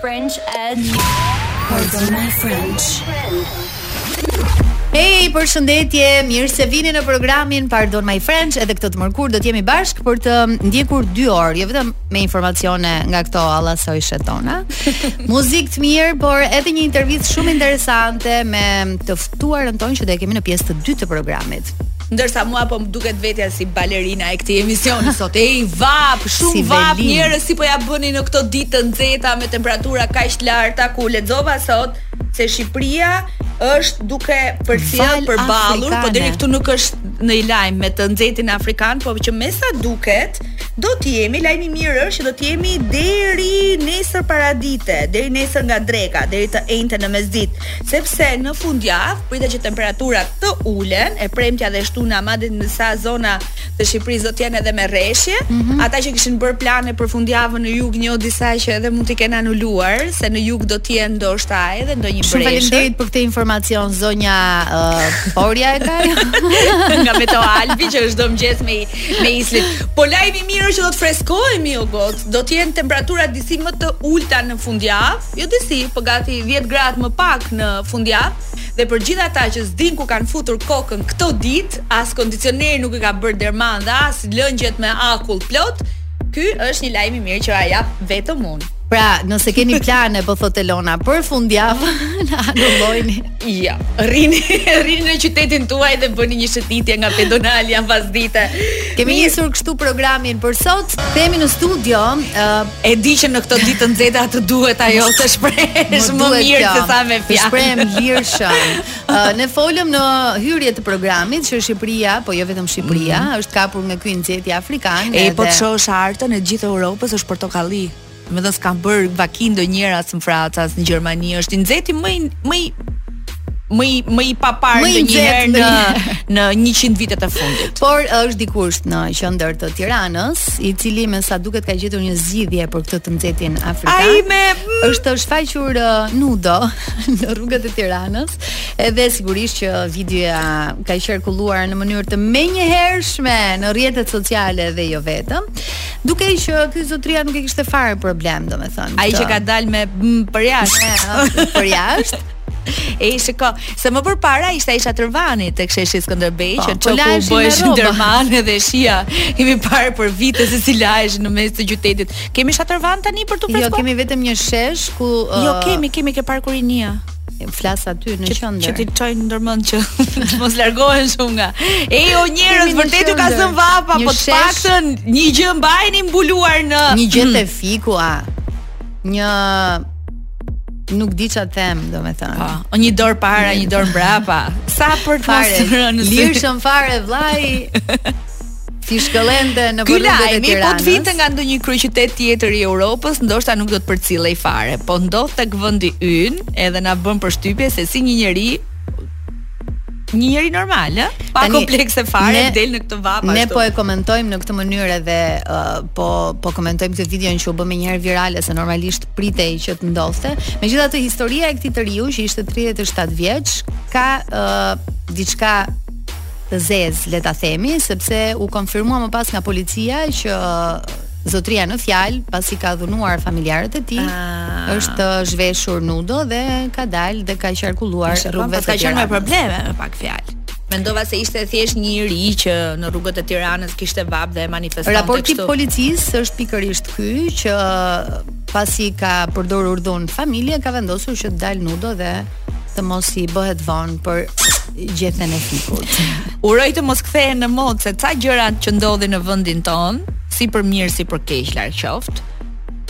French, adieu. Pardon my French. Hey, përshëndetje, mirë se vini në programin Pardon My French, edhe këtë të mërkur do të jemi bashkë për të ndjekur 2 orë, jo vetëm me informacione nga këto allasojshet tona, muzikë të mirë, por edhe një intervistë shumë interesante me të ftuarën tonë që do e kemi në pjesën e dytë të programit. Ndërsa mua po më duket vetja si balerina e këtij emisioni sot. Ej, vap, shumë vap, njerëz si po ja bëni në këto ditë të nxehta me temperatura kaq të larta ku lexova sot se Shqipëria është duke përcjell përballur, po deri këtu nuk është ndonjë lajm me të nxehtin afrikan, po që me sa duket do të jemi, lajmi i mirë është që do të jemi deri nesër paradite, deri nesër nga dreka, deri të enjte në mesditë. Sepse në fundjavë pritet që temperaturat të ulen, e premtja dhe e shtuna madje në disa zona të Shqipërisë do të jenë edhe me reshje. Mm -hmm. Ata që kishin bërë plane për fundjavën në jug, njoh disa që edhe mund t'i kenë anuluar, se në jug do të jenë ndoshta edhe ndonjë breshër. Shumë faleminderit për këtë informacion zonja uh, Porja e ka. Nga MeteoAlb-i që është çdo mëngjes me me islit. Po lajmi mirë që do të freskohemi o zot. Do të jenë temperatura disi më të ulta në fundjavë. Jo disi, po gati dhjetë gradë më pak në fundjavë dhe për gjithë ata që s'din ku kanë futur kokën këto ditë, as kondicioneri nuk i ka bërë derman dhe as lëngjet me akull plot, ky është një lajm i mirë që jua jap vetëm unë. Pra, nëse keni plane, po thotë Elona, për fundjavë, anulojini. Ja, rrini, rrini në qytetin tuaj dhe bëni një shëtitje nga pedonalja pasdite. Kemi nisur kështu programin për sot, jemi në studio, uh, E di që në këto ditë të nxehta të duhet ajo të shprehesh më, më mirë sesa me fjalë. Shprehem lirshëm. uh, ne folëm në hyrje të programit që Shqipëria, po jo vetëm Shqipëria, mm -hmm. është kapur nga ky i nxehti afrikan. E edhe... po të shohësh hartën e gjithë Europës është portokalli. Domethënë s'ka bërë vaki ndonjëherë as në Francë, as në Gjermani, është i nxehti më i, më i më i më i paparë ndonjëherë në në 100 vitet e fundit. Por është dikush në qendër të Tiranës, i cili me sa duket ka gjetur një zgjidhje për këtë të nxehtin afrikan. Ai me mm. është shfaqur uh, nudo në rrugët e Tiranës, edhe sigurisht që videoja ka qarkulluar në mënyrë të menjëhershme në rrjetet sociale dhe jo vetëm. Dukej që ky zotria nuk e kishte fare problem, domethënë. Ai që ka dalë me mm, për jashtë, për jashtë. E, shiko, se më përpara ishte ai shatërvani tek sheshi Skënderbej po, që po çoku u bë shatërvani dhe shihje. Kemi parë për vite se si laheshin në mes të qytetit. Kemi shatërvan tani për t'u freskuar? Jo, kemi vetëm një shesh ku uh... Jo, kemi, kemi ke parë ku rrinë, flas aty në qendër. Që t'i çojnë ndërmend që të mos largohen shumë nga. Ej o njerëz, vërtet ju ka zënë vapa, po të paktën një gjë mbajeni mbuluar me një gjethe fiku, a. Një Nuk di ça them, domethënë. Po, o një dorë para, një dorë mbrapa. Sa për të mos rënë. Lirshëm fare vllai. Ti shkëlqente në rrugët e Tiranës. Po të vinte nga ndonjë kryeqytet tjetër i Europës, ndoshta nuk do të përcillej fare, po ndodh tek vendi ynë, edhe na bën përshtypje se si një njeri një njeri normal, ë? Pa Tani, komplekse fare, ne, del në këtë vapa ashtu. Ne po e komentojmë në këtë mënyrë edhe uh, po po komentojmë këtë video që u bë menjëherë virale se normalisht pritej që të ndodhte. Megjithatë historia e këtij të riu që ishte 37 vjeç ka uh, diçka të zezë, le ta themi, sepse u konfirmua më pas nga policia që Zotria në fjalë, pasi ka dhunuar familjarët e tij, ah. është zhveshur nudo dhe ka dalë dhe ka qarkulluar po, rrugëve të Tiranës. Ka qenë me probleme me pak fjalë. Mendova se ishte thjesht një i ri që në rrugët e Tiranës kishte vapë dhe e manifestonte kështu. Raporti i policisë është pikërisht ky që pasi ka përdorur dhunë në familje ka vendosur që të dalë nudo dhe të mos i bëhet vonë për gjethen e fikut. Uroj të mos kthehen në modë se ca gjërat që ndodhin në vendin tonë, si për mirë si për keq larg qoftë.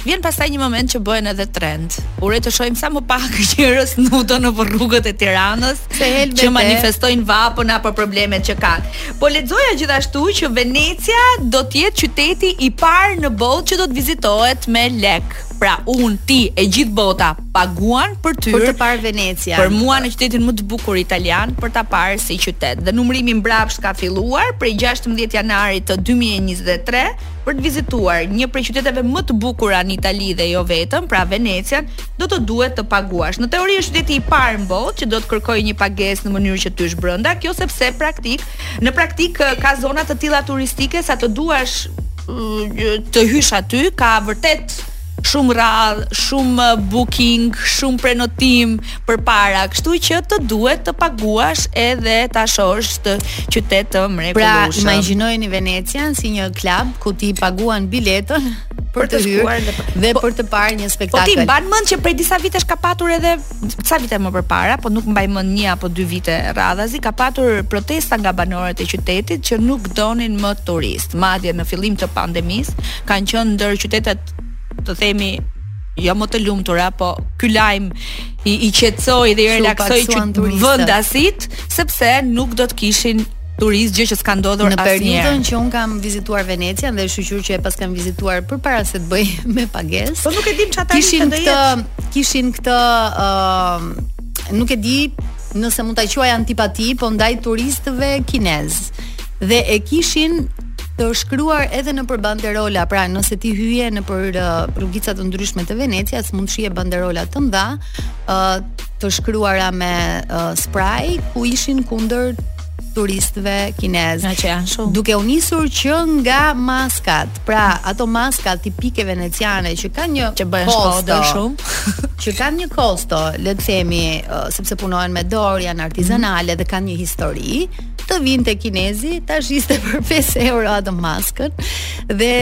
Vjen pastaj një moment që bëhen edhe trend. Uroj të shohim sa më pak njerëz nudo në rrugët e Tiranës që manifestojnë vapën apo problemet që kanë. Po lexoja gjithashtu që Venecia do të jetë qyteti i parë në botë që do të vizitohet me lek. Pra, unë, ti e gjithë bota paguan për të hyrë, për të parë Venecian. Për mua në qytetin më të bukur italian për ta parë si qytet. Dhe numërimi mbrapsht ka filluar prej 16 janarit të 2023 për të vizituar një prej qyteteve më të bukura në Itali dhe jo vetëm, pra Venecian, do të duhet të paguash. Në teori është qyteti i parë në botë që do të kërkojë një pagesë në mënyrë që të hysh brenda, kjo sepse praktik, në praktikë ka zona të tilla turistike sa të duash mm, të hysh aty, ka vërtet shumë radhë, shumë uh, booking, shumë prenotim përpara, kështu që të duhet të paguash edhe ta shohësh atë qytet të mrekullueshëm. Pra, imagjinojeni Venecian si një klub ku ti paguan biletën për të hyrë dhe, dhe po, për të parë një spektakël. Po ti mban mend që prej disa vitesh ka patur edhe ca vite më përpara, po nuk mbaj mend një apo dy vite radhazi, ka patur protesta nga banorët e qytetit që nuk donin më turistë. Madje në fillim të pandemisë kanë qenë ndër qytetet të themi jo më të lumtura, po ky lajm i, i qetësoi dhe i relaksoi vendasit sepse nuk do të kishin turistë, gjë që s'ka ndodhur asnjëherë. Në periudhën që un kam vizituar Venecian dhe shyqyr që e paskam vizituar përpara se të bëhej me pagesë. Po nuk e di çfarë kishin këtë, kishin këtë ë uh, nuk e di nëse mund ta quaj antipati, po ndaj turistëve kinezë. Dhe e kishin të shkruar edhe nëpër banderola, pra nëse ti hyje nëpër uh, rrugica të ndryshme të Venecias, mund të shihje banderola të mëdha, uh, të shkruara me uh, spray ku ishin kundër turistëve kinezë. Që janë shumë. Duke u nisur që nga maskat, pra ato maska tipike veneciane që kanë një që bëhen Shkodër shumë, që kanë një kosto, le të themi, uh, sepse punohen me dorë, janë artizanale mm -hmm. dhe kanë një histori, të vinte kinezi, ta shiste për 5 euro atë maskën dhe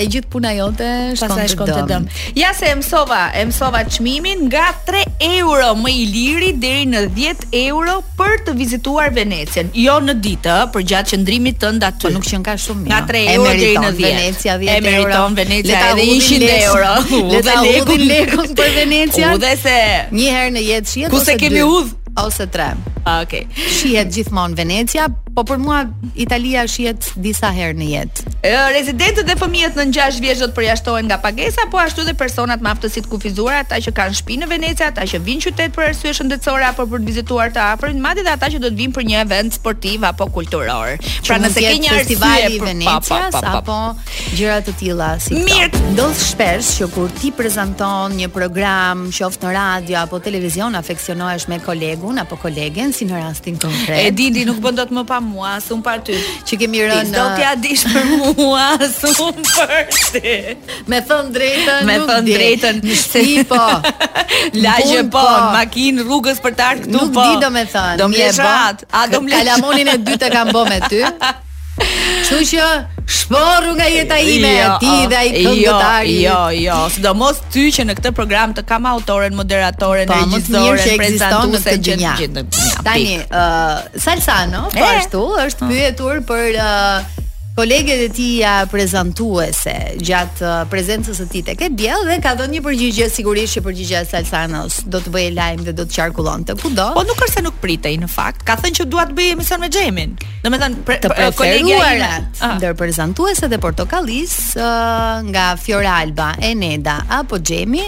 e gjithë puna jote shkonte shkonte dëm. Ja se e mësova, e mësova çmimin nga 3 euro më i liri deri në 10 euro për të vizituar Venecien, jo në ditë, përgjatë qëndrimit tënd aty. Po nuk qënka shumë mirë. Nga 3 jo. euro deri në 10. Venecia 10 euro. E meriton Venecia edhe 100 euro. Le ta udhë lekun për Venecia. Udhë se një herë në jetë shihet. Ku se kemi udhë? ose 3. Ah, okay. Shihet gjithmonë Venecia, po për mua Italia shihet disa herë në jetë. Rezidentët dhe fëmijët nën 6 vjeç do të përjashtohen nga pagesa, po ashtu dhe personat me aftësi të kufizuara, ata që kanë shtëpi në Venecia, ata që vijnë në qytet për arsye shëndetësore apo për të vizituar të afërmit, madje dhe ata që do të vijnë për një event sportiv apo kulturor. Pra nëse ke një festival i Venecias apo gjëra të tilla si këto. Mirë, ndodh shpesh që kur ti prezanton një program, qoftë në radio apo televizion, afeksionohesh me kolegun apo kolegen si në rastin konkret. E di, nuk bën dot më pa mua, as un pa ty. Që kemi rënë. S'do t'ia dish për mua, as un për ty. Me thën drejtën, me thën drejtën, se si po. Lagje po, po, makinë rrugës për të ardhur këtu po. Nuk di domethënë. Do më e bat. A do më kalamonin e dytë kam bë me ty? Kështu që shporru nga jeta ime, jo, ti dhe ai jo, këngëtari. Jo, jo, jo, sidomos ty që në këtë program të kam autoren, moderatoren, po, regjisoren, prezantuesen që të gjithë në botë. Tani, ë, uh, Salsano, po ashtu, është pyetur për uh, koleget e tij prezantuese gjatë uh, prezencës së tij tek E diell dhe ka dhënë një përgjigje sigurisht që përgjigja e Salsanos do të bënte lajm dhe do të qarkullonte kudo. Po nuk është se nuk pritej në fakt. Ka thënë që dua të bëj emision me Xhemin. Do me thënë, pre, të preferuarat ah. ndër prezantueset e Portokallisë uh, nga Fjoralba, Eneda apo Xhemi,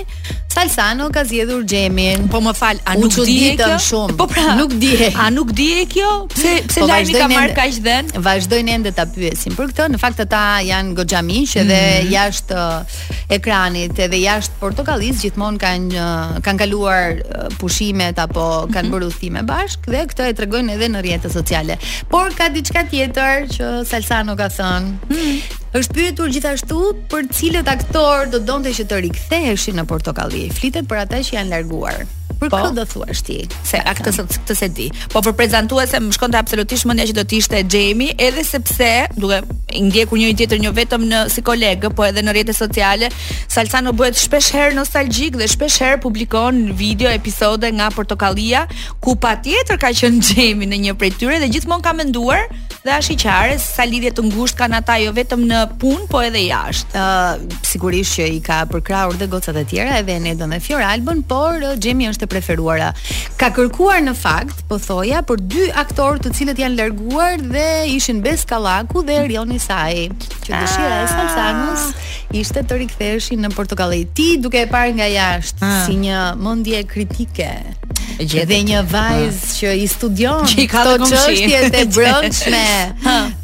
Salsano ka zgjedhur Xhemin. Po më fal, a nuk dihet kjo? Shumë. Po pra, nuk dihet. A nuk dihet kjo? Pse, pse po lajmi ka marrë kaq dhenë? Vazhdojnë ende ta pyesin për këtë, në fakt, ata janë goxha miq edhe mm. jashtë uh, ekranit edhe jashtë Portokallisë gjithmonë kanë kanë kaluar pushimet apo kanë mhm. bërë udhëtime bashkë dhe këtë e tregojnë edhe në rrjete sociale. Por ka diçka tjetër që Salsano ka thënë. Mhm. Është pyetur gjithashtu për cilët aktorë do donte që të riktheheshin në Portokalli. Flitet për ata që janë larguar. Për po. këtë do thuash ti, se a këtë këtë s'e di. Po për prezantuesen më shkonte absolutisht mendja që do të ishte Xhemi, edhe sepse duke i ndjekur njëri tjetrin jo vetëm në si kolegë, po edhe në rrjete sociale, Salsano bëhet shpesh herë nostalgjik dhe shpesh herë publikon video episode nga Portokallia, ku patjetër ka qenë Xhemi në një prej tyre dhe gjithmonë kam menduar Dhe është e qartë sa lidhje të ngushtë kanë ata jo vetëm në punë, po edhe jashtë. Ë uh, sigurisht që i ka përkrahur dhe gocat e tjera, edhe Enedën dhe Fjoralbën, por uh, Xhemi është e preferuara. Ka kërkuar në fakt, po thoja, për dy aktorë të cilët janë larguar dhe ishin Bes Kallaku dhe Erion Isai, që ah. dëshira e Salsanos ishte të riktheheshin në Portokalli. Ti duke e parë nga jashtë ah. si një mendje kritike Gjetë dhe një vajzë ah. që i studion që i ka këto çështje të brendshme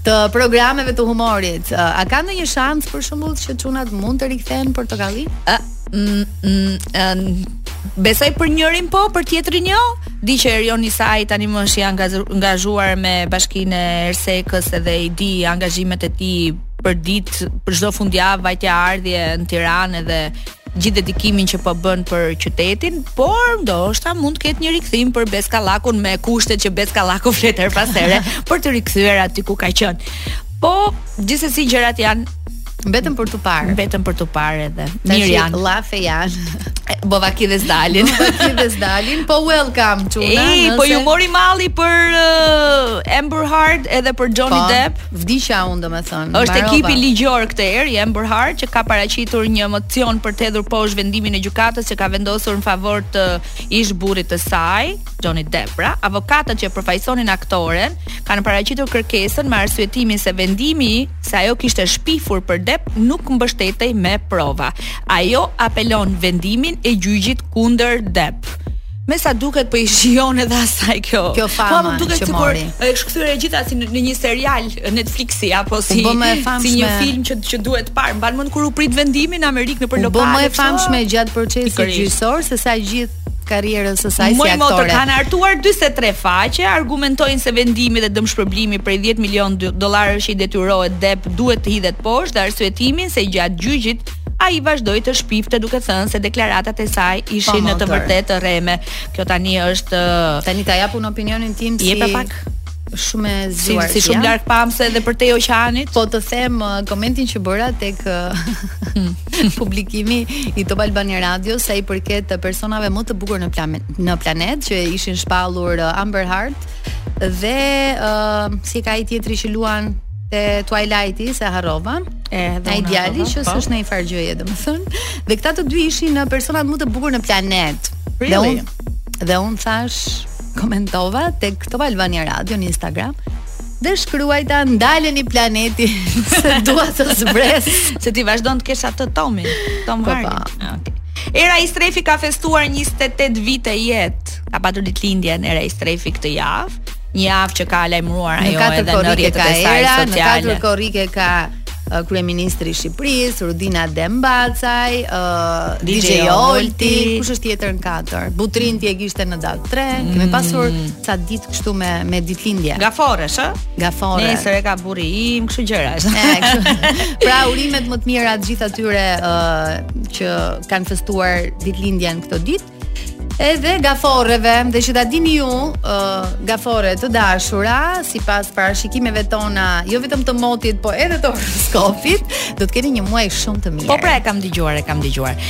të programeve të humorit. A ka ndonjë shans për shembull që çunat mund të rikthehen në Portokalli? A, mm, mm, Besoj për njërin po, për tjetrin jo. Di që Erion Isai tani më është i angazhuar me bashkinë e Ersekës dhe i di angazhimet e tij për ditë, për çdo fundjavë vajtje-ardhje në Tiranë dhe gjithë dedikimin që po bën për qytetin, por ndoshta mund të ketë një rikthim për Bes Kallakun me kushtet që Bes Kallaku flet herë pas here për t'u rikthyer aty ku ka qenë. Po, gjithsesi gjërat janë Vetëm për të parë. Vetëm për të parë edhe. Mirë janë. Llafe janë. Bo vaki dhe s'dalin. Bo vaki dhe s'dalin. Po welcome çuna. Ej, po ju mori malli për uh, Amber Heard edhe për Johnny po. Depp. Vdiqa unë domethënë. Është ekipi ligjor këtë herë i Amber Heard që ka paraqitur një mocion për të hedhur poshtë vendimin e gjykatës që ka vendosur në favor të ish burrit të saj, Johnny Depp. Pra, avokatët që përfaqësonin aktoren kanë paraqitur kërkesën me arsyetimin se vendimi se ajo kishte shpifur për Depp nuk mbështetej me prova. Ajo apelon vendimin e gjyqit kundër Depp. Me sa duket po i shijon edhe asaj kjo. Kjo po, fama. Po më duket sikur është kthyer e gjitha si në, në një serial Netflixi apo si si një film që që duhet të parë. Mban mend kur u pritë vendimi në Amerikë nëpër lokale. Po më e famshme gjatë procesit gjyqësor se sa gjithë karrierën së saj si aktore. Moj motër kanë hartuar 43 faqe, argumentojnë se vendimi dhe dëmshpërblimi prej 10 milion dollarësh që i detyrohet Depp duhet të hidhet poshtë dhe arsyetimin se gjatë gjyqit ai vazhdoi të shpifte duke thënë se deklaratat e saj ishin në të vërtetë të rreme. Kjo tani është tani ta jap un opinionin tim si Jepe pak shumë e zgjuar. Si, si shumë largpamëse edhe përtej oqeanit. Po të them uh, komentin që bëra tek uh, hmm. publikimi i Top Albania Radio sa i përket personave më të bukur në planet, në planet që ishin shpallur uh, Amber Heard dhe uh, si e ka ai tjetri që luan te Twilighti se harrova. Edhe ai djali që po. s'është ndonjë farë gjëje, domethënë. Dhe këta të dy ishin personat më të bukur në planet. Dhe Really? unë dhe unë thashë komentova tek Top Albania Radio në Instagram dhe shkruajta ndaleni planetin se dua të zbres. Se ti vazhdon të kesh atë Tomin, Tom Po, Hardy. po. Ah, okay. Era Istrefi ka festuar 28 vite jetë. Ka patur ditëlindjen Era Istrefi këtë javë. një javë që ka lajmëruar ajo edhe në rrjetet e saj sociale. Në katër korrik e ka Uh, kryeministri i Shqipërisë, Rudina Dembacaj, uh, DJ, DJ Olti, kush është tjetër në katër? Butrinti e kishte në datë 3, mm. kemi pasur ca ditë kështu me me ditëlindje. Gaforre je, ë? Gaforre. Nesër e ka burri im, kështu gjëra është. E, kështu. pra urimet më të mira të gjithë atyre uh, që kanë festuar ditëlindjen këto ditë. Edhe gaforreve, dhe që ta dini ju, uh, gaforre të dashura, sipas parashikimeve tona, jo vetëm të motit, po edhe të horoskopit, do të keni një muaj shumë të mirë. Po pra e kam dëgjuar, e kam dëgjuar.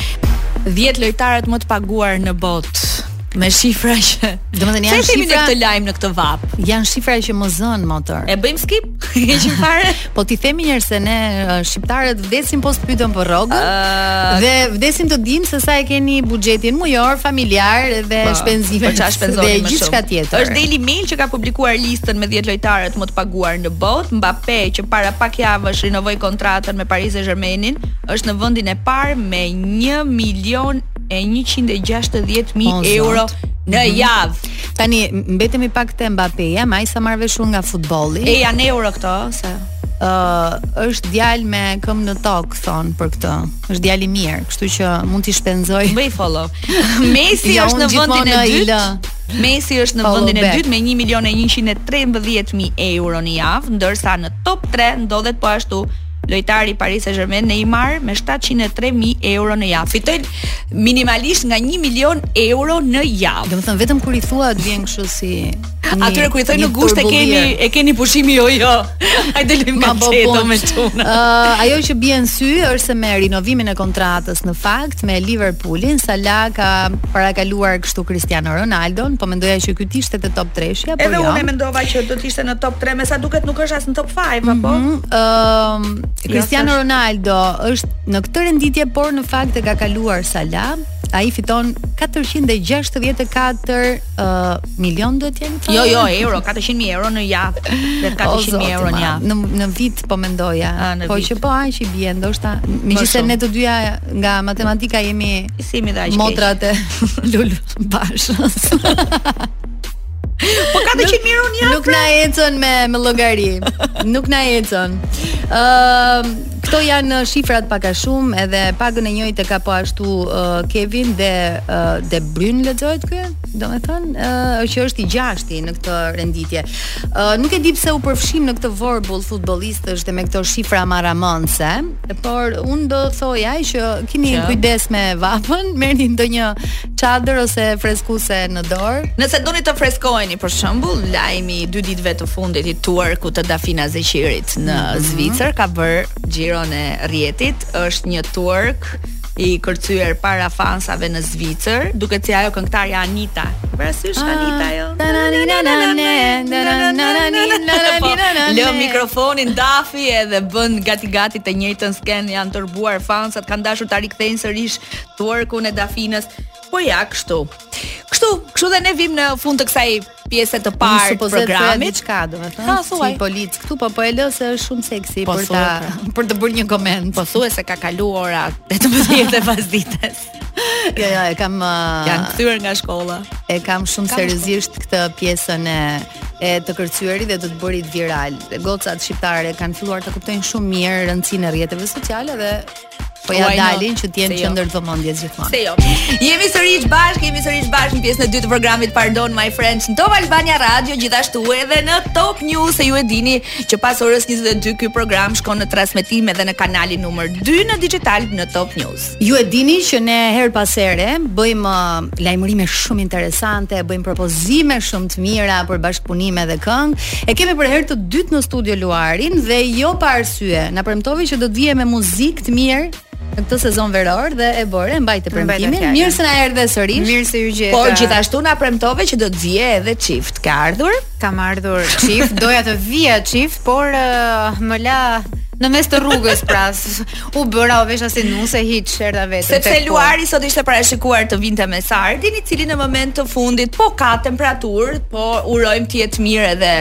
10 lojtarët më të paguar në botë me shifra që domethënë janë shifra në këtë lajm në këtë vapë. Janë shifra që më zënë motër. E bëjmë skip? Heqim fare. Po t'i themi njerëz se ne uh, shqiptarët vdesim po s'pyetëm për rrogën uh, dhe vdesim të dimë se sa e keni buxhetin mujor, familjar dhe po, shpenzime. Po çfarë shpenzoni më shumë? Gjithçka tjetër. Është Daily Mail që ka publikuar listën me 10 lojtarët më të paguar në botë. Mbappé që para pak javësh rinovoi kontratën me Paris Saint-Germainin, është në vendin e parë me 1 milion e 160 mijë po, euro në mhm. javë. Tani mbetemi pak te Mbappe-ja, me aq sa marr vesh unë nga futbolli. E janë euro këto, se ë uh, është djalë me këmbë në tokë thonë për këtë. Është djalë i mirë, kështu që mund t'i shpenzojë. Bëj follow. Messi ja, është në vendin e dytë. Messi është në vendin e dytë me 1 milion e 113 mijë euro në javë, ndërsa në top 3 ndodhet po ashtu Lojtari i Paris Saint-Germain Neymar me 703 mijë euro në javë fitojnë minimalisht nga 1 milion euro në javë. Domethënë vetëm kur i thua të vjen kështu si Atyre kur i thonë në gusht e keni e keni pushimin jo jo. Hajde lëri këto me çun. Ë uh, ajo që bie në sy është se me rinovimin e kontratës në fakt me Liverpoolin Salah ka parakaluar kështu Cristiano Ronaldon, po mendoja që ky ishte te top 3-ja, po jo. Edhe unë mendova që do të ishte në top 3, me sa duket nuk është as në top 5, mm -hmm. apo? Mhm, ëm, um, Cristiano Ronaldo është në këtë renditje, por në fakt e ka kaluar Salah. Ai fiton 464 uh, milion duhet të jenë. Jo, jo, euro, 400 mijë euro në javë, 400 mijë euro në javë. Në në vit po mendoja. A, në vit. Po që po aq i bie, ndoshta megjithëse ne të dyja nga matematika jemi si mi dha aq. Motrat e Lul Bashës. Po kam qenë mirë unë jam. Nuk na ecën me me llogari. Nuk na ecën. Ëm uh, këto janë shifrat pak a shumë, edhe pagën e njëjtë e ka po ashtu uh, Kevin De uh, De Bruyne lexohet ky, domethënë uh, që është i gjashti në këtë renditje. Uh, nuk e di pse u përfshimë në këtë vorbull futbollistësh dhe me këto shifra marramendëse, por unë do thoja që kini që? kujdes me vapën, merrni ndonjë çadër ose freskuse në dorë. Nëse doni të freskoheni për shembull, lajmi i dy ditëve të fundit i twerkut të Dafina Zeqirit në mm -hmm. Zvicër ka bërë xhiron e rrjetit, është një twerk i kërcyer para fansave në Zvicër, duket si ajo këngëtarja Anita. Parasysh ah. Anita jo. Lë mikrofonin Dafi edhe bën gati gati të njëjtën skenë janë tërbuar fansat, kanë dashur ta rikthejnë sërish Twerkun e Dafinës. Po ja, kështu. Kështu, kështu dhe ne vim në fund të kësaj pjese të parë të programit. Diçka do të thoja? Si polic këtu po po e lë se është shumë seksi po për ta për të bërë një koment. Po thuaje se ka kaluar ora 18 e pasdites. Jo, jo, e kam uh, janë kthyer nga shkolla. E kam shumë seriozisht këtë pjesën e e të kërcyerit dhe të të bërit viral. Gocat shqiptare kanë filluar të kuptojnë shumë mirë rëndësinë e rrjeteve sociale dhe po ia dalin që të jenë jo. qendër vëmendjeje gjithmonë. Se jo. Jemi sërish bashkë, jemi sërish bashkë në pjesën e dytë të programit Pardon My French në Top Albania Radio, gjithashtu edhe në Top News se ju e dini që pas orës 22 ky program shkon në transmetim edhe në kanalin numër 2 në Digitalb në Top News. Ju e dini që ne herë pas here bëjmë uh, lajmërime shumë interesante, bëjmë propozime shumë të mira për bashkëpunime dhe këngë. E kemi për herë të dytë në studio Luarin dhe jo pa arsye. Na premtove që do të vije me muzikë të mirë në këtë sezon veror dhe e bëre, mbajte premtimin. Mirë se na erdhe sërish. Mirë se ju gjeta. Por gjithashtu na premtove që do të vije edhe çift. Ka ardhur? Ka ardhur çift. Doja të vija çift, por uh, më la në mes të rrugës pra u bëra o vesha si nuse hiç erdha vetë sepse luari sot ishte parashikuar të vinte me Sardin i cili në moment të fundit po ka temperaturë po urojmë të jetë mirë edhe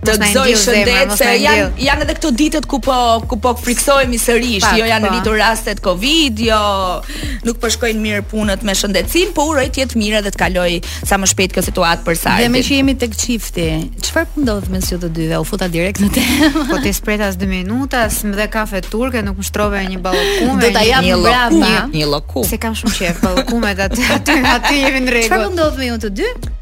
Të gëzoj shëndet se janë janë edhe këto ditët ku po ku po friksohemi sërish, jo janë po. rritur rastet Covid, jo nuk po shkojnë mirë punët me shëndetin, po uroj të jetë mirë dhe të kaloj sa më shpejt këtë situatë për Sardin. Dhe me që jemi tek çifti, çfarë po ndodh mes ju të dyve? U futa direkt në temë. Po ti s'prite as 2 minuta, as më dhe kafe turke, nuk më shtrove një ballokume. Do ta jap një lokum, një lokum. S'e kam shumë qejf ballokumen aty, aty, aty jemi në rregull. Çfarë po ndodh me ju të dy?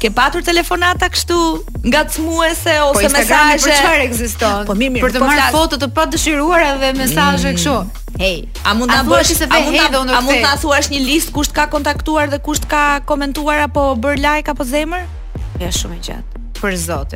Ke patur telefonata kështu ngacmuese po, ose po, mesazhe? Instagrami për çfarë ekziston? Po mirë, mirë, për të marrë foto të padëshiruara dhe mesazhe mm. kështu. Hey, a mund ta bësh se a mund ta a mund ta thuash një listë kush të ka kontaktuar dhe kush të ka komentuar apo bërë like apo zemër? Është shumë e gjatë. Për zot.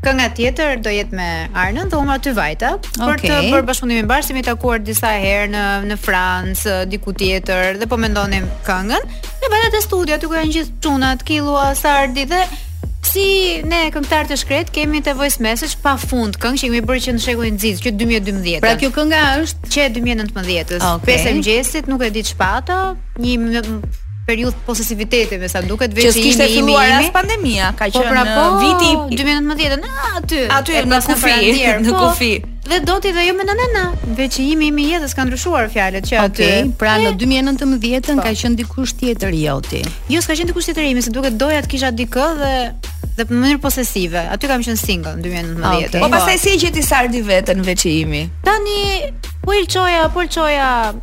Kënga tjetër do jetë me Arnën dhe unë aty vajta okay. për të bërë bashkëpunimin bashkë, jemi takuar disa herë në në Francë, diku tjetër dhe po mendonim këngën. Edhe vajta te studio aty ku janë gjithë çunat, Killua, Sardi dhe si ne këngëtar të shkretë kemi te voice message pa fund këngë që kemi bërë që në shekullin xix që 2012. Pra kjo kënga është që 2019-s. Okay. Pesë mëngjesit, nuk e di ç'pata, një periudhë posesiviteti me sa duket veç imi. S'kishte filluar as pandemia, ka po, qenë pra, po, viti 2019, ne aty. Aty në kufi, në po, kufi. Dhe do ti dhe jo me në nëna, veç imi i jetës ka ndryshuar fjalët që aty. Okej, okay, pra në 2019 ka qenë dikush tjetër yti. Jo, s'ka qenë dikush tjetër imi, siç duket doja të kisha dikë dhe dhe në mënyrë posesive. Aty kam qenë single në 2019. Ah, okay. Po pastaj si e gjeti Sardi veten veç imi? Tani po i lëshoja, po i lëshoja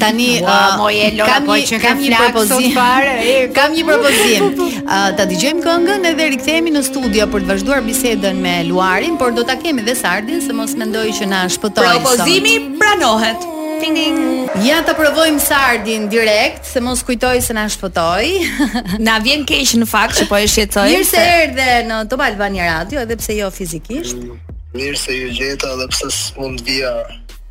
Tani uh, moj Elona kam po një, që kam një propozim fare. kam një propozim. Uh, ta dëgjojmë këngën dhe rikthehemi në studio për të vazhduar bisedën me Luarin, por do ta kemi dhe Sardin se mos mendojë që na shpëtoi. Propozimi pranohet. Ding ding. Ja ta provojmë Sardin direkt, se mos kujtojë se na shpëtoi. na vjen keq në fakt që po e shqetësoj. Mirë se erdhe në Top Albania Radio, edhe pse jo fizikisht. Mirë se ju gjeta edhe pse s'mund të vija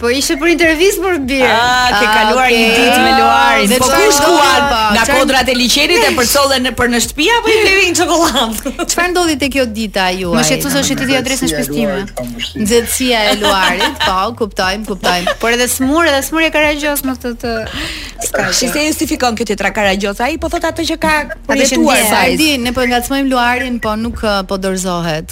Po ishte për intervistë për bir. Ah, ke ah, kaluar okay. një ditë me Luarin. Dhe po ku shkuat? Po, Nga kodrat e liqenit e përcolle për në shtëpi apo i bleve çokoladë? Çfarë ndodhi te kjo dita juaj? Mos e thuash se ti di adresën e shtëpisë time. Nxehtësia e Luarit, po, kuptojmë, kuptojmë. Por edhe sëmurë, edhe sëmurë e karagjoz në këtë të S'ka si se justifikon kjo tjetra karagjoz, ai po thotë atë që ka përjetuar. Sa e di, ne po ngacmojmë Luarin, po nuk po dorëzohet.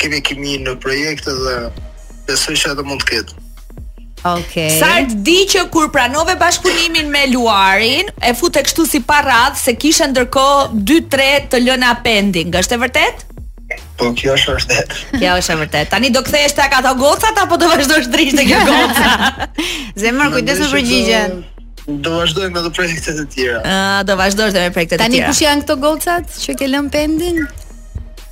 kemi kimi në projekte dhe besoj se ato mund të ketë. Okej. Okay. Sard, di që kur pranove bashkëpunimin me Luarin, e fute kështu si pa radh se kishe ndërkohë 2-3 të lëna pending. Është e vërtet? Po kjo është vërtet. Kjo është e vërtet. Tani do kthehesh tek ato gocat apo do vazhdosh drejt tek kjo goca? Zemër, kujdes me përgjigjen. Do vazhdojmë me të projektet e tjera. Ëh, do vazhdosh me projektet e tjera. Tani kush janë këto gocat që ke lënë pending?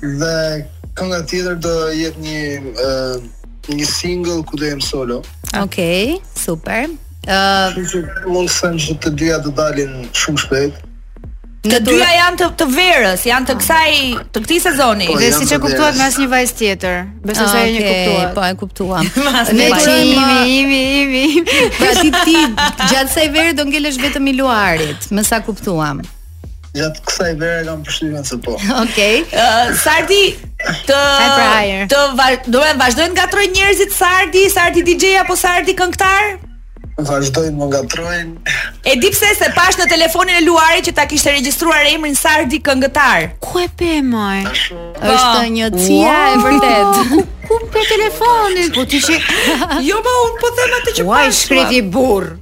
Dhe kënga tjetër do jetë një uh, një single ku do jem solo. Okej, okay, super. Ë, uh, që mund të them që të dyja do dalin shumë shpejt. Në të dyja janë të, të verës, janë të kësaj, të këtij sezoni. Po, dhe siç e kuptuat me asnjë vajzë tjetër. Besoj se e një kuptuat. Po, e kuptuam. Ne jemi, jemi, jemi. Pra ti ti gjatë kësaj vere do ngelesh vetëm i Luarit, me sa kuptuam. gjatë kësaj vere kam përshtypjen se po. Okej. Okay. Uh, Sardi të pra, të vazhdojnë vazhdojnë ngatërrojnë njerëzit Sardi, Sardi DJ apo Sardi këngëtar? Vazhdojnë më ngatërrojnë. E di pse se pashë në telefonin e Luarit që ta kishte regjistruar emrin Sardi këngëtar. Ku e pe moj? Po. Është një cia e vërtet. Ku pe telefonin? Po ti që Jo, po un po them atë që pashë. Uaj, i shkreti burrë.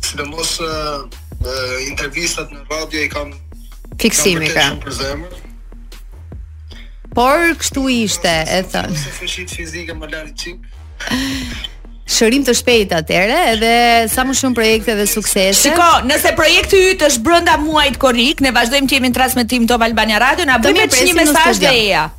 Sidomos uh, intervistat në radio i kam fiksim i kam. Shumë për zemër. Por kështu ishte, e thënë. Se fuqitë fizike më lanë një çik. Shërim të shpejtë atëherë, edhe sa më shumë projekte dhe suksese. Shiko, nëse projekti yt është brenda muajit korrik, ne vazhdojmë të jemi në transmetim Top Albania Radio, na bëni një mesazh dhe eja.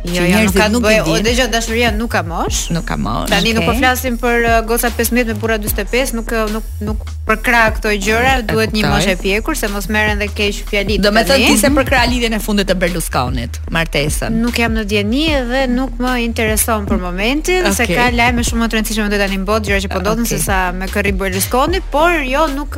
Jo, jo, nuk ka nuk bën. Po dëgjo dashuria nuk ka moshë. Nuk ka moshë. Tani okay. nuk po flasim për uh, goca 15 me burra 45, nuk uh, nuk nuk përkrah këto gjëra, duhet një moshë e pjekur se mos merren dhe keq fjalët. Domethënë ti s'e përkrah lidhjen e fundit të Berlusconit, martesën. Nuk jam në dijeni dhe nuk më intereson për momentin okay. se ka lajme shumë më të rëndësishme të tani në botë, gjëra që po ndodhin okay. se sa me kë rri Berlusconi, por jo nuk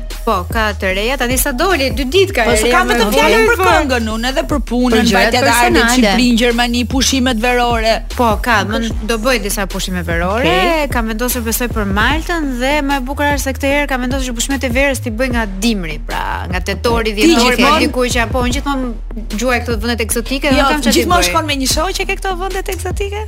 Po, ka të reja tani sa doli, dy ditë ka. Po s'e kam vetëm fjalën për këngën, unë edhe për punën, vajtje-ardhjet në Shqipëri, në Gjermani, pushimet verore. Po, ka, më do bëj disa pushime verore. Okay. Kam vendosur besoj për Maltën dhe më e bukur është se këtë herë kam vendosur që pushimet e verës t'i bëj nga dimri, pra, nga tetori, dhjetori, po diku që apo unë gjithmonë gjuaj këto vendet ekzotike, jo, kam çfarë. Gjithmonë shkon me një shoqe te këto vendet ekzotike?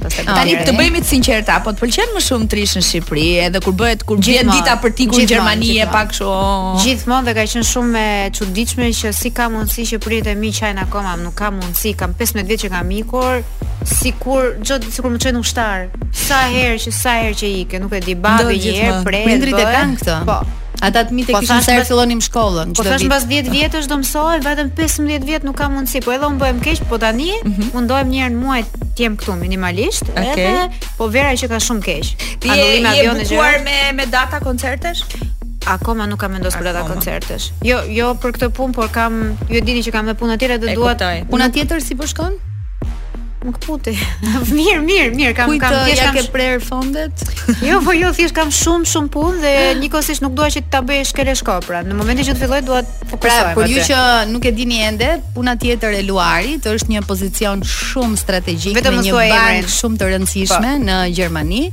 pastaj. Ah, Tani të bëhemi të sinqerta, apo të pëlqen më shumë të rrish në Shqipëri, edhe kur bëhet kur vjen dita për t'ikur në Gjermani je pak kështu. Oh. Gjithmonë dhe ka qenë shumë e çuditshme që si ka mundësi që prindët e mi qajnë akoma, nuk ka mundësi, kam 15 vjet që kam ikur, sikur çdo ditë sikur më çojnë ushtar. Sa herë që sa herë që iki, nuk e di, babi një herë prej. Prindërit e kanë këtë. Po. Ata të mitë e kishin sa herë fillonim shkollën çdo ditë. Po thash mbas 10 vjetësh do mësohem, vetëm 15 vjet nuk ka mundësi. Po edhe un bëhem keq, po tani mm -hmm. mundohem një herë në muaj të jem këtu minimalisht, okay. edhe po vera që ka shumë keq. Ti je e bukuar me me data koncertesh? akoma nuk kam vendosur për data koncertesh. Jo, jo për këtë punë, por kam, ju e dini që kam edhe punë të tjera dhe dua puna tjetër si po shkon? Më këputi. mirë, mirë, mirë, kam kam thjesht kam kujt ja ke prerë fondet. jo, po jo, thjesht kam shumë shumë punë dhe njëkohësisht nuk dua që ta bëj shkel e shko. Pra, në momentin që të filloj dua të fokusohem. Pra, për ju që nuk e dini ende, puna tjetër e Luarit është një pozicion shumë strategjik në një bank shumë të rëndësishme po. në Gjermani.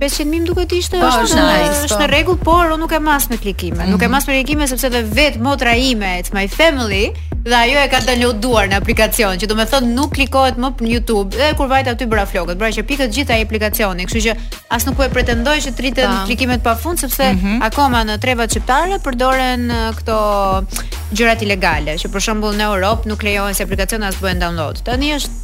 500 mijë duket ishte po, është në është po. në rregull, por unë nuk e mas me klikime. Mm -hmm. Nuk e mhm. mas me klikime sepse dhe vet motra ime, it's my family, dhe ajo e ka downloaduar në aplikacion, që domethënë nuk klikohet më në YouTube. Dhe kur vajta aty bëra flokët, bëra qerpikët gjithë ai aplikacioni, kështu që as nuk e pretendoj që të rriten po. klikimet pafund sepse mm -hmm. akoma në trevat shqiptare përdoren këto gjërat ilegale, që për shembull në Europë nuk lejohen se aplikacioni as bëhen download. Tani është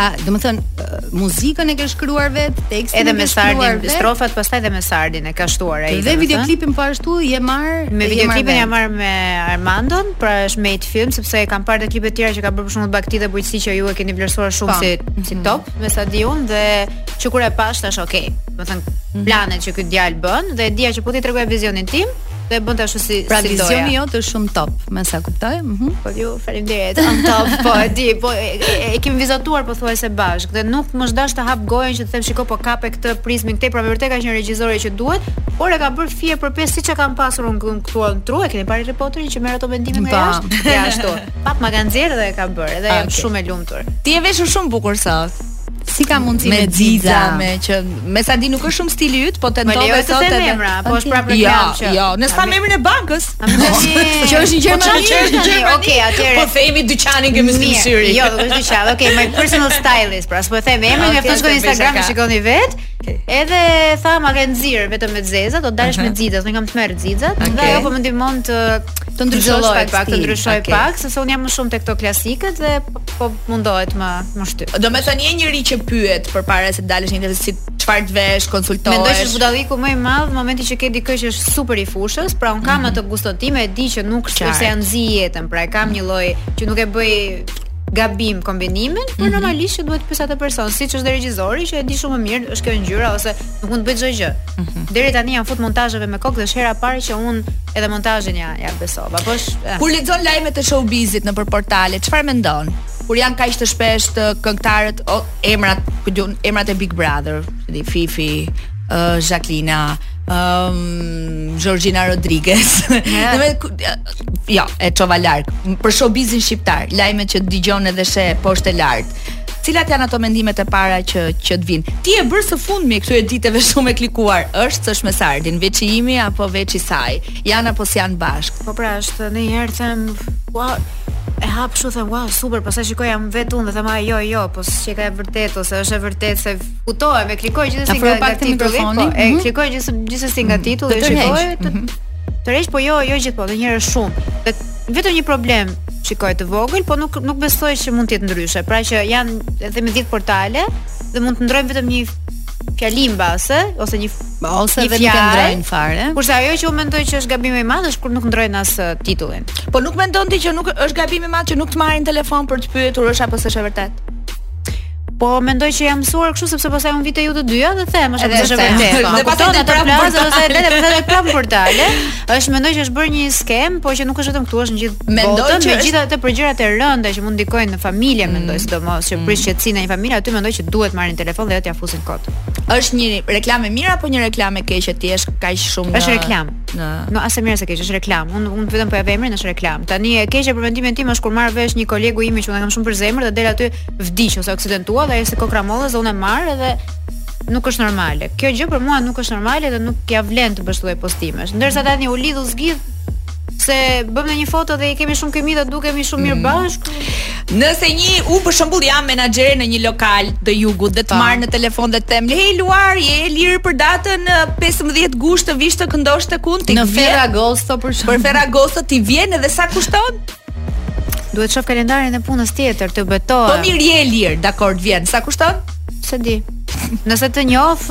A, domethënë, muzikën e ke shkruar vet, tekstin edhe e ke shkruar vet. Edhe me Sardin, strofat, pastaj dhe me Sardin e ka shtuar ai dhe videoklipin po ashtu, je marrë, me videoklipin jam marrë me Armandon, pra është Made Film, sepse e kam parë dhe klipet tjera që ka bërë për shembull te Bakti dhe bujqësi që ju e keni vlerësuar shumë po. si, mhm. si top, me sa di unë, dhe që kur e pashë thashë okej, okay. domethënë, mhm. planet që ky djalë bën, dhe e dija që po t'i tregoja vizionin tim, Dhe e bënte ashtu si pra, si doja. Pra vizioni jot është shumë top, me sa kuptoj. Mhm. Mm po ju faleminderit. Shumë top, po e di, po e, e, e kemi vizatuar pothuajse bashkë dhe nuk m'u desh të hap gojën që të them shiko po kape këtë prizmin këtej, pra vërtet ka qenë regjisor që duhet, por e ka bërë fije për pe siç e kam pasur unë këtu këtu në tru, e keni parë Harry Potterin që merr ato mendime nga jashtë? Ja ashtu. Pap ma kanë nxjerrë dhe e ka bërë, edhe jam okay. shumë e lumtur. Ti je veshur shumë bukur sot. Si ka mundësi me xixa meqë me sa di nuk është shumë stili yt, po tenton të thotë edhe emra, po është prapë jo, reklam që. Jo, jo, ne s'tham emrin e bankës. Që është në po Gjermani, që është në Gjermani. Okej, atëherë. Po themi dyqanin që më zë syri. Jo, s'është dyqan. Okej, my personal stylist, pra, s'po them emrin, mjafton shkoni në Instagram e shikoni vet. Edhe tha ma ke nxirë vetëm me të zeza, do dalësh me xixat, unë kam tmerr xixat, dhe ajo po më ndihmon të të ndryshoj pak, të ndryshoj pak, sepse unë jam më shumë tek ato klasiket dhe po mundohet të më shty. Domethënë ke njerëz që pyet përpara se të dalësh në intervistë si çfarë të vesh, konsultohesh. Mendoj se budalliku më i madh në momentin që ke dikë që është super i fushës, pra un kam mhm. atë guston tim e di që nuk është se ja nxi jetën, pra e kam një lloj që nuk e bëj gabim kombinimin, por mhm. normalisht që duhet të pyes atë person, siç është regjisori që e di shumë mirë, është kjo ngjyra ose nuk mund të bëj çdo gjë. Mhm. Deri tani jam fut montazheve me kokë dhe është hera e parë që un edhe montazhin ja Ja besova. Po është. Kur lexon lajmet e showbizit nëpër portale, çfarë mendon? Kur janë kaq të shpeshtë këngëtarët, o, emrat, ku diun, emrat e Big Brother, si di Fifi, uh, Jacqueline, um, Georgina Rodriguez. Yeah. Do të thotë jo, e çova larg. Për showbizin shqiptar, lajmet që dëgjon edhe she poshtë e lart. Cilat janë ato mendimet e para që që të vinë? Ti je bërë së fundmi këtyre ditëve shumë e klikuar, është s'është me Sardin, veç i imi apo veç i saj. Jan apo s'jan bashk. Po pra, është në një herë them, ua, e hap kështu them, ua, super, pastaj shikoj jam vetë unë dhe them, jo, jo, po s'e ka vërtet ose është e vërtet se futohem e klikoj gjithsesi nga, nga titulli, po, e mhm. klikoj gjithsesi nga mhm. titulli, e shikoj, të, mhm. tërheq, po jo, jo gjithmonë, dhe njëherë shumë. Dhe vetëm një problem shikoj të vogël, po nuk nuk besoj se mund të jetë ndryshe. Pra që janë edhe me 10 portale dhe mund të ndrojmë vetëm një fjali mbase ose një ose edhe nuk e ndrojnë fare. Kurse ajo që unë mendoj që është gabim i madh është kur nuk ndrojnë as titullin. Po nuk mendon ti që nuk është gabim i madh që nuk të marrin në telefon për të pyetur është apo s'është e vërtetë? Po mendoj që jam mësuar kështu sepse pastaj un vij te ju të dyja dhe them është e vërtetë. Dhe pastaj do të prapë për të edhe edhe edhe prapë për të dalë. Është mendoj që është bërë një skem, por që nuk është vetëm këtu, është në gjithë botën, me gjithë atë për gjërat e rënda që mund ndikojnë në familje, mm. mendoj sidomos që mm. prish qetësinë e një familje, aty mendoj që duhet marrin në telefon dhe të mos ja fusin kot. Është një reklamë e mirë apo një reklamë e keqe të jesh kaq shumë Është reklam. Në no, as e mirë as e keqe, është reklam. Unë unë vetëm po i vë emrin është reklam. Tani e keqe për mendimin tim është kur marr vesh një kolegu im që unë kam shumë për zemër dhe del aty vdiq ose u aksidentua dhe ai është kokërr molle dhe unë e marr edhe nuk është normale. Kjo gjë për mua nuk është normale dhe nuk ja vlen të bësh ato lloj postimesh. Ndërsa tani u lidh u zgjidh, se bëmë një foto dhe kemi shumë kimi dhe dukemi shumë mirë mm. bashkë. Nëse unë për shembull jam menaxhere në një lokal të jugut dhe të po. marr në telefon dhe të them, "Hey Luar, je e lirë për datën 15 gusht të vish të këndosh te unë ti?" Në Ferragost po për shembull. Për Ferragost ti vjen edhe sa kushton? Duhet të shof kalendarin e punës tjetër të betohem. Po mirë je e lirë, dakor, vjen. Sa kushton? S'e di. Nëse të njoh,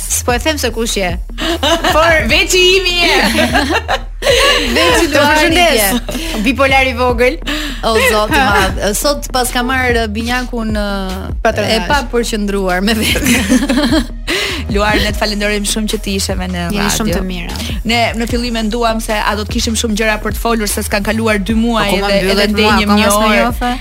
S'po e them se kush je. Por veç i imi je. Veç të përshëndes. Bipolar i vogël. O zot i madh. Sot paska marr uh, binjakun uh, e papërqendruar me vete. Luar, ne të falenderojmë shumë që ti ishe me ne në radio. Jeni shumë të mira. Ne në fillim menduam se a do të kishim shumë gjëra për të folur se s'kan kaluar 2 muaj edhe edhe ndejmë një orë.